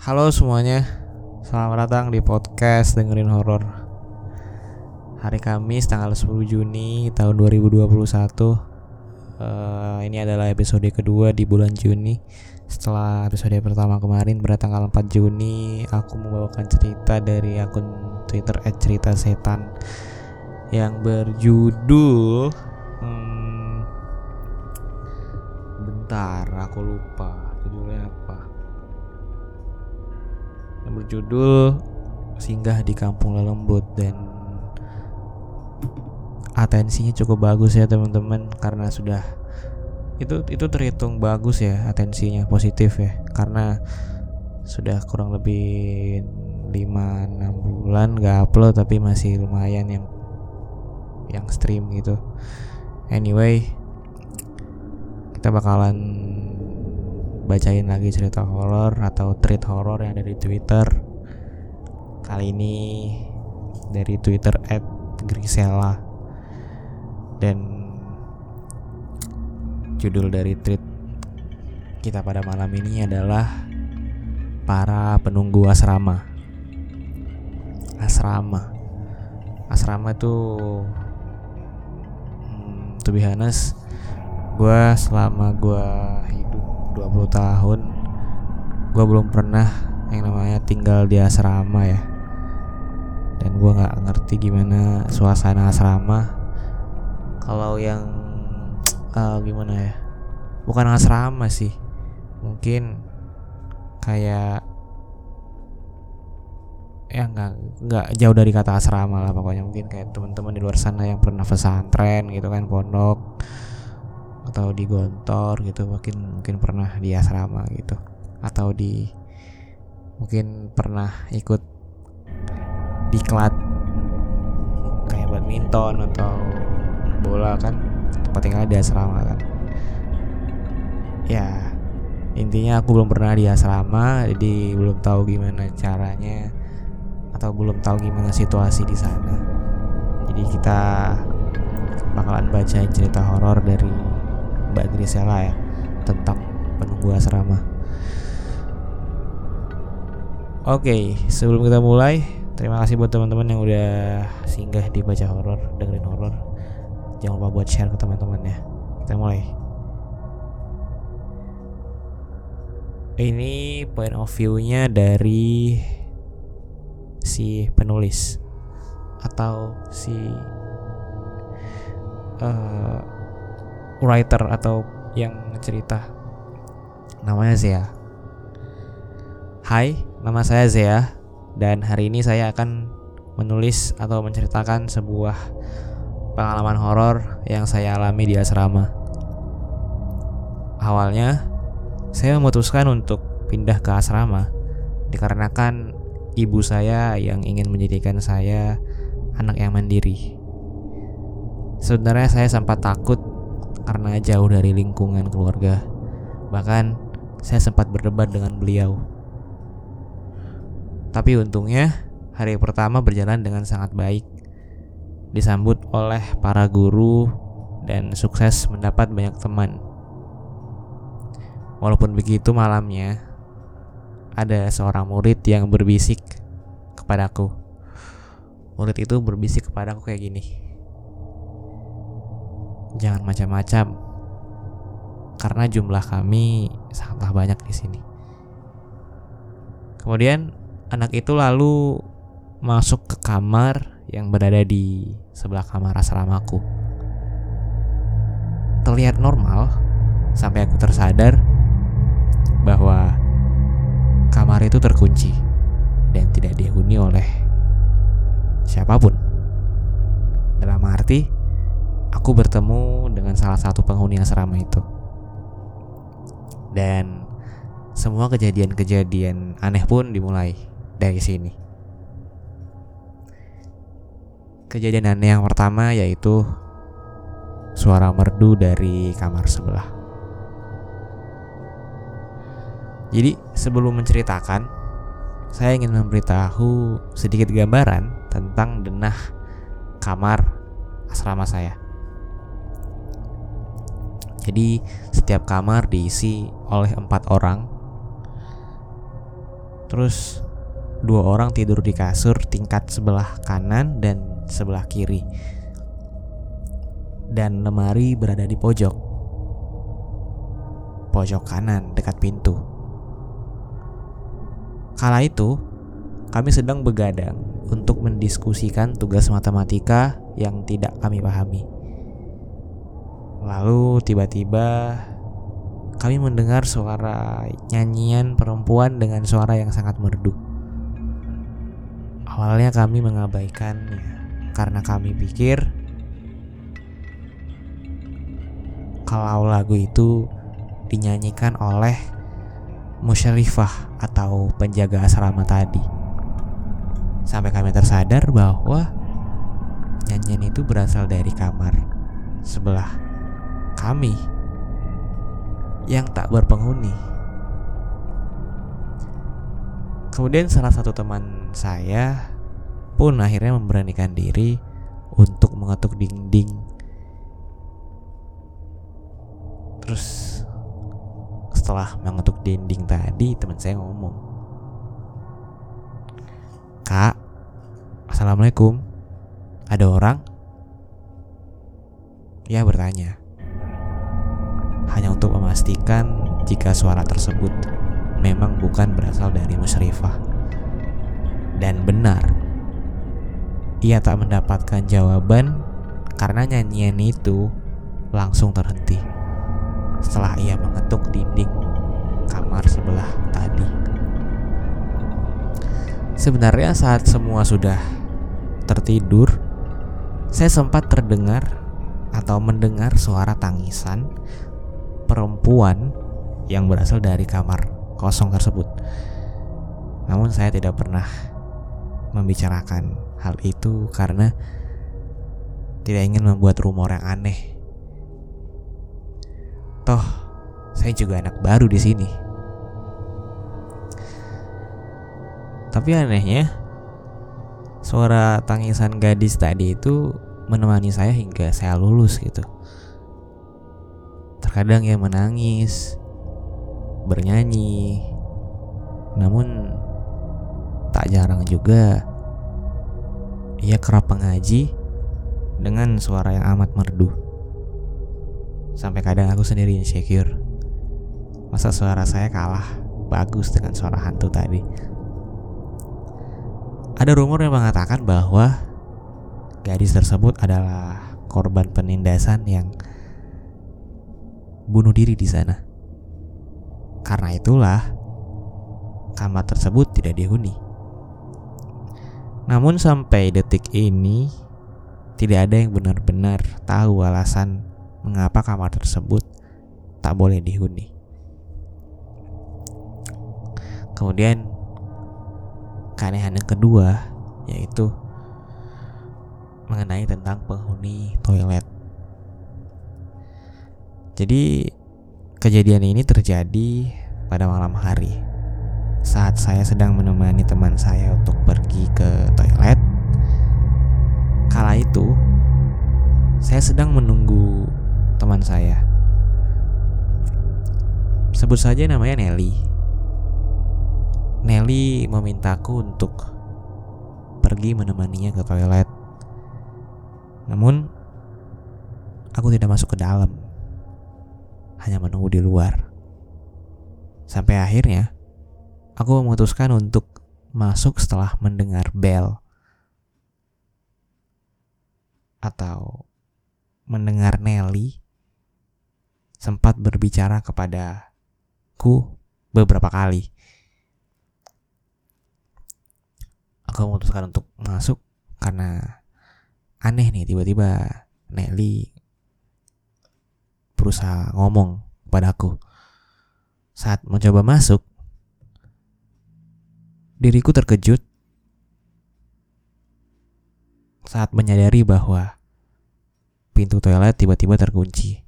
Halo semuanya, selamat datang di podcast dengerin horor. Hari Kamis tanggal 10 Juni tahun 2021. Uh, ini adalah episode kedua di bulan Juni. Setelah episode pertama kemarin pada tanggal 4 Juni, aku membawakan cerita dari akun Twitter @ceritasetan yang berjudul hmm, bentar, aku lupa yang berjudul Singgah di Kampung Lelembut dan atensinya cukup bagus ya teman-teman karena sudah itu itu terhitung bagus ya atensinya positif ya karena sudah kurang lebih 5-6 bulan gak upload tapi masih lumayan yang yang stream gitu. Anyway kita bakalan bacain lagi cerita horor atau treat horor yang ada di Twitter. Kali ini dari Twitter @grisela dan judul dari tweet kita pada malam ini adalah para penunggu asrama. Asrama. Asrama itu hmm, to be honest, gue selama gue hidup 20 tahun gue belum pernah yang namanya tinggal di asrama ya. Dan gue nggak ngerti gimana suasana asrama. Kalau yang uh, gimana ya bukan asrama sih mungkin kayak ya nggak nggak jauh dari kata asrama lah pokoknya. Mungkin kayak teman-teman di luar sana yang pernah pesantren gitu kan pondok atau di Gontor gitu mungkin mungkin pernah di asrama gitu. Atau di mungkin pernah ikut di klat kayak badminton atau bola kan tempat tinggal di asrama kan. Ya intinya aku belum pernah di asrama jadi belum tahu gimana caranya atau belum tahu gimana situasi di sana. Jadi kita bakalan baca cerita horor dari Mbak Grisela ya tentang penunggu asrama. Oke, sebelum kita mulai, terima kasih buat teman-teman yang udah singgah di baca horor, dengerin horor. Jangan lupa buat share ke teman-teman ya. Kita mulai. Ini point of view-nya dari si penulis atau si uh, writer atau yang cerita namanya Zea. Hai nama saya Zea. Dan hari ini saya akan menulis atau menceritakan sebuah pengalaman horor yang saya alami di asrama. Awalnya saya memutuskan untuk pindah ke asrama dikarenakan ibu saya yang ingin menjadikan saya anak yang mandiri. Sebenarnya saya sempat takut karena jauh dari lingkungan keluarga. Bahkan saya sempat berdebat dengan beliau. Tapi untungnya hari pertama berjalan dengan sangat baik. Disambut oleh para guru dan sukses mendapat banyak teman. Walaupun begitu malamnya ada seorang murid yang berbisik kepadaku. Murid itu berbisik kepadaku kayak gini jangan macam-macam karena jumlah kami sangatlah banyak di sini. Kemudian anak itu lalu masuk ke kamar yang berada di sebelah kamar asramaku. Terlihat normal sampai aku tersadar bahwa kamar itu terkunci dan tidak dihuni oleh siapa pun. Dalam arti aku bertemu dengan salah satu penghuni asrama itu. Dan semua kejadian-kejadian aneh pun dimulai dari sini. Kejadian aneh yang pertama yaitu suara merdu dari kamar sebelah. Jadi sebelum menceritakan, saya ingin memberitahu sedikit gambaran tentang denah kamar asrama saya. Jadi setiap kamar diisi oleh empat orang. Terus dua orang tidur di kasur tingkat sebelah kanan dan sebelah kiri. Dan lemari berada di pojok. Pojok kanan dekat pintu. Kala itu, kami sedang begadang untuk mendiskusikan tugas matematika yang tidak kami pahami. Lalu tiba-tiba kami mendengar suara nyanyian perempuan dengan suara yang sangat merdu. Awalnya kami mengabaikannya karena kami pikir kalau lagu itu dinyanyikan oleh musyrifah atau penjaga asrama tadi. Sampai kami tersadar bahwa nyanyian itu berasal dari kamar sebelah kami yang tak berpenghuni. Kemudian salah satu teman saya pun akhirnya memberanikan diri untuk mengetuk dinding. Terus setelah mengetuk dinding tadi teman saya ngomong, Kak, Assalamualaikum, ada orang? Ia bertanya hanya untuk memastikan jika suara tersebut memang bukan berasal dari musyrifah. Dan benar, ia tak mendapatkan jawaban karena nyanyian itu langsung terhenti setelah ia mengetuk dinding kamar sebelah tadi. Sebenarnya saat semua sudah tertidur, saya sempat terdengar atau mendengar suara tangisan perempuan yang berasal dari kamar kosong tersebut. Namun saya tidak pernah membicarakan hal itu karena tidak ingin membuat rumor yang aneh. Toh, saya juga anak baru di sini. Tapi anehnya, suara tangisan gadis tadi itu menemani saya hingga saya lulus gitu. Terkadang ia menangis, bernyanyi, namun tak jarang juga ia kerap mengaji dengan suara yang amat merdu. Sampai kadang aku sendiri insecure. Masa suara saya kalah bagus dengan suara hantu tadi. Ada rumor yang mengatakan bahwa gadis tersebut adalah korban penindasan yang bunuh diri di sana. Karena itulah kamar tersebut tidak dihuni. Namun sampai detik ini tidak ada yang benar-benar tahu alasan mengapa kamar tersebut tak boleh dihuni. Kemudian keanehan yang kedua yaitu mengenai tentang penghuni toilet. Jadi kejadian ini terjadi pada malam hari saat saya sedang menemani teman saya untuk pergi ke toilet. Kala itu saya sedang menunggu teman saya. Sebut saja namanya Nelly. Nelly memintaku untuk pergi menemaninya ke toilet. Namun aku tidak masuk ke dalam hanya menunggu di luar. Sampai akhirnya, aku memutuskan untuk masuk setelah mendengar bel atau mendengar Nelly sempat berbicara kepadaku beberapa kali. Aku memutuskan untuk masuk karena aneh nih tiba-tiba Nelly berusaha ngomong padaku. Saat mencoba masuk, diriku terkejut saat menyadari bahwa pintu toilet tiba-tiba terkunci.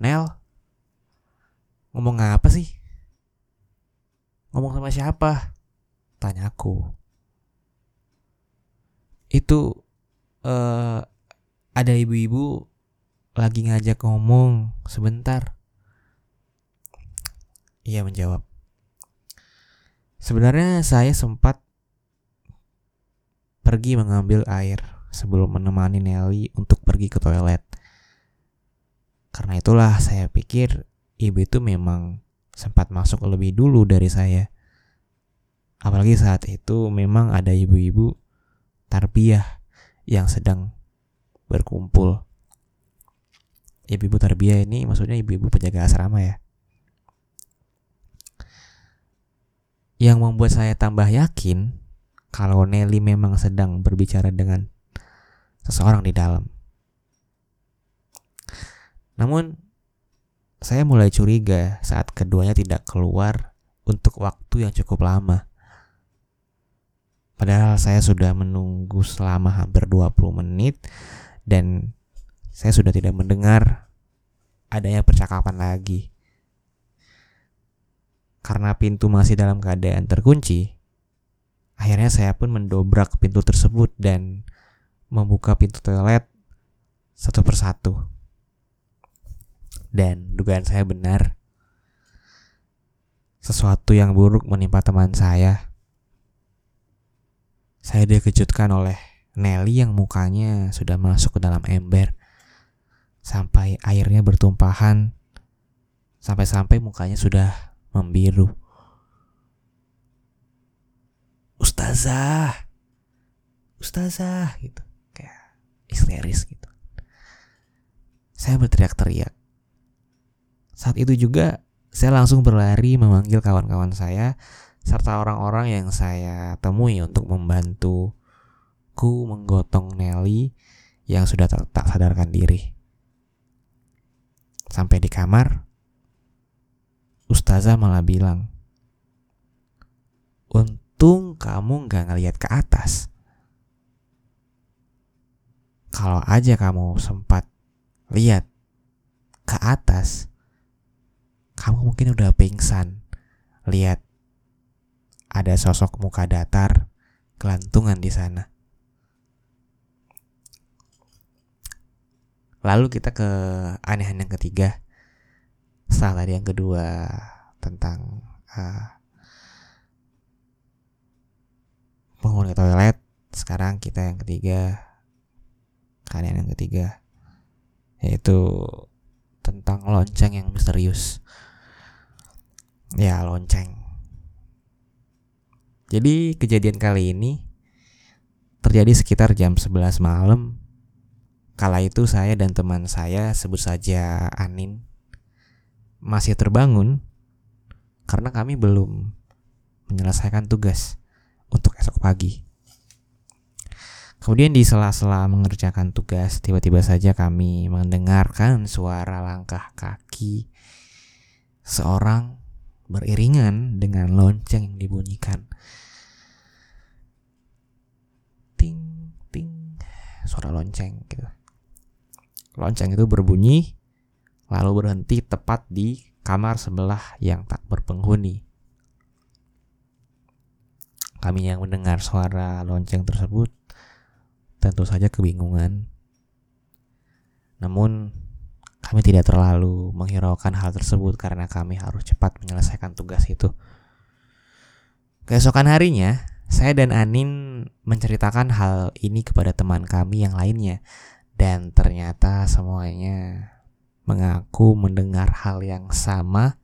Nel, ngomong apa sih? Ngomong sama siapa? Tanyaku. Itu uh, ada ibu-ibu lagi ngajak ngomong sebentar. Ia menjawab, Sebenarnya saya sempat pergi mengambil air sebelum menemani Nelly untuk pergi ke toilet. Karena itulah saya pikir ibu itu memang sempat masuk lebih dulu dari saya. Apalagi saat itu memang ada ibu-ibu tarbiyah yang sedang berkumpul. Ibu-ibu tarbiyah ini maksudnya ibu-ibu penjaga asrama ya. Yang membuat saya tambah yakin kalau Nelly memang sedang berbicara dengan seseorang di dalam. Namun saya mulai curiga saat keduanya tidak keluar untuk waktu yang cukup lama. Padahal saya sudah menunggu selama hampir 20 menit dan saya sudah tidak mendengar adanya percakapan lagi. Karena pintu masih dalam keadaan terkunci, akhirnya saya pun mendobrak pintu tersebut dan membuka pintu toilet satu persatu. Dan dugaan saya benar. Sesuatu yang buruk menimpa teman saya saya dikejutkan oleh Nelly yang mukanya sudah masuk ke dalam ember. Sampai airnya bertumpahan. Sampai-sampai mukanya sudah membiru. Ustazah. Ustazah gitu. Kayak histeris gitu. Saya berteriak-teriak. Saat itu juga saya langsung berlari memanggil kawan-kawan saya serta orang-orang yang saya temui untuk membantuku menggotong Nelly yang sudah tak, tak sadarkan diri. Sampai di kamar, Ustazah malah bilang, Untung kamu gak ngeliat ke atas. Kalau aja kamu sempat lihat ke atas, kamu mungkin udah pingsan. Lihat ada sosok muka datar kelantungan di sana. Lalu kita ke aneh-aneh yang ketiga. Setelah tadi yang kedua tentang uh, penghuni toilet, sekarang kita yang ketiga kalian yang ketiga yaitu tentang lonceng yang misterius. Ya, lonceng. Jadi kejadian kali ini terjadi sekitar jam 11 malam. Kala itu saya dan teman saya sebut saja Anin masih terbangun karena kami belum menyelesaikan tugas untuk esok pagi. Kemudian di sela-sela mengerjakan tugas, tiba-tiba saja kami mendengarkan suara langkah kaki seorang beriringan dengan lonceng yang dibunyikan. suara lonceng gitu. Lonceng itu berbunyi lalu berhenti tepat di kamar sebelah yang tak berpenghuni. Kami yang mendengar suara lonceng tersebut tentu saja kebingungan. Namun kami tidak terlalu menghiraukan hal tersebut karena kami harus cepat menyelesaikan tugas itu. Keesokan harinya, saya dan Anin menceritakan hal ini kepada teman kami yang lainnya dan ternyata semuanya mengaku mendengar hal yang sama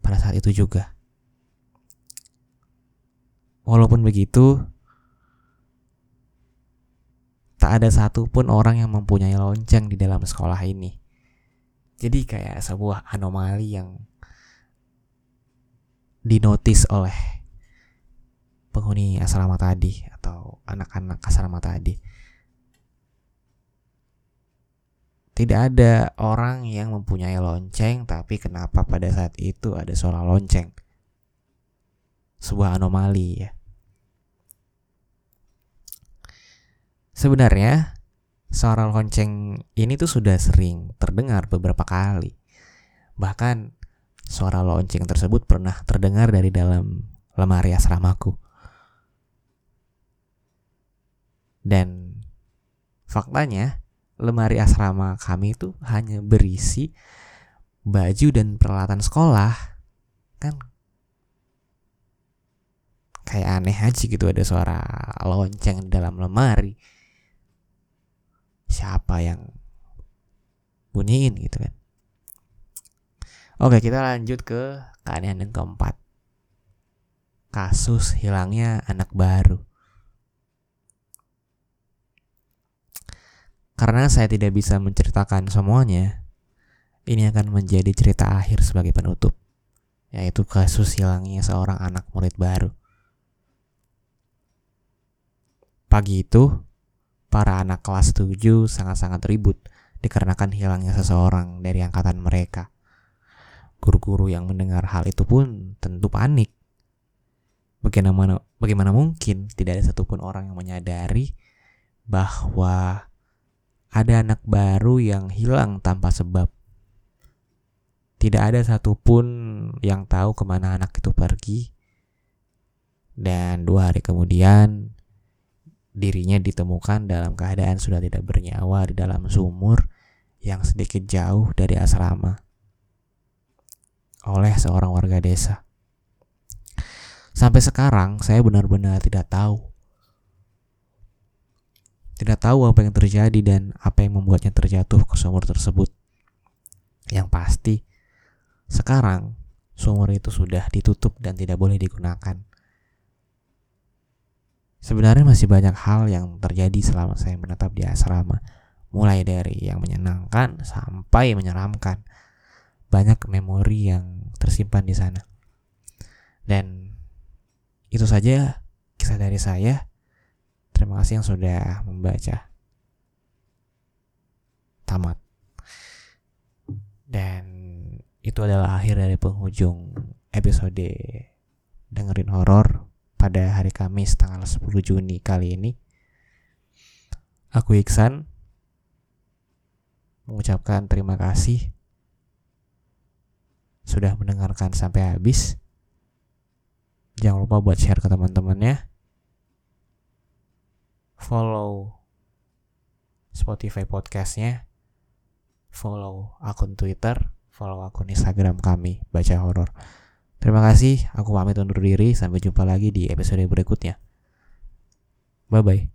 pada saat itu juga. Walaupun begitu, tak ada satupun orang yang mempunyai lonceng di dalam sekolah ini. Jadi kayak sebuah anomali yang dinotis oleh penghuni asrama tadi atau anak-anak asrama tadi. Tidak ada orang yang mempunyai lonceng, tapi kenapa pada saat itu ada suara lonceng? Sebuah anomali ya. Sebenarnya suara lonceng ini tuh sudah sering terdengar beberapa kali. Bahkan suara lonceng tersebut pernah terdengar dari dalam lemari asramaku. Dan faktanya lemari asrama kami itu hanya berisi baju dan peralatan sekolah. Kan kayak aneh aja gitu ada suara lonceng di dalam lemari. Siapa yang bunyiin gitu kan? Oke kita lanjut ke keanehan yang keempat. Kasus hilangnya anak baru karena saya tidak bisa menceritakan semuanya ini akan menjadi cerita akhir sebagai penutup, yaitu kasus hilangnya seorang anak murid baru. Pagi itu, para anak kelas 7 sangat-sangat ribut dikarenakan hilangnya seseorang dari angkatan mereka. Guru-guru yang mendengar hal itu pun tentu panik. Bagaimana, bagaimana mungkin tidak ada satupun orang yang menyadari bahwa ada anak baru yang hilang tanpa sebab tidak ada satupun yang tahu ke mana anak itu pergi. Dan dua hari kemudian dirinya ditemukan dalam keadaan sudah tidak bernyawa di dalam sumur yang sedikit jauh dari asrama oleh seorang warga desa. Sampai sekarang saya benar-benar tidak tahu. Tidak tahu apa yang terjadi dan apa yang membuatnya terjatuh ke sumur tersebut. Yang pasti, sekarang, sumur itu sudah ditutup dan tidak boleh digunakan. Sebenarnya masih banyak hal yang terjadi selama saya menetap di asrama, mulai dari yang menyenangkan sampai menyeramkan. Banyak memori yang tersimpan di sana. Dan itu saja kisah dari saya. Terima kasih yang sudah membaca. Tamat. Dan itu adalah akhir dari penghujung episode dengerin horor pada hari Kamis tanggal 10 Juni kali ini. Aku Iksan mengucapkan terima kasih sudah mendengarkan sampai habis. Jangan lupa buat share ke teman-temannya. Follow Spotify podcastnya. Follow akun Twitter follow akun Instagram kami baca horor. Terima kasih, aku pamit undur diri. Sampai jumpa lagi di episode berikutnya. Bye bye.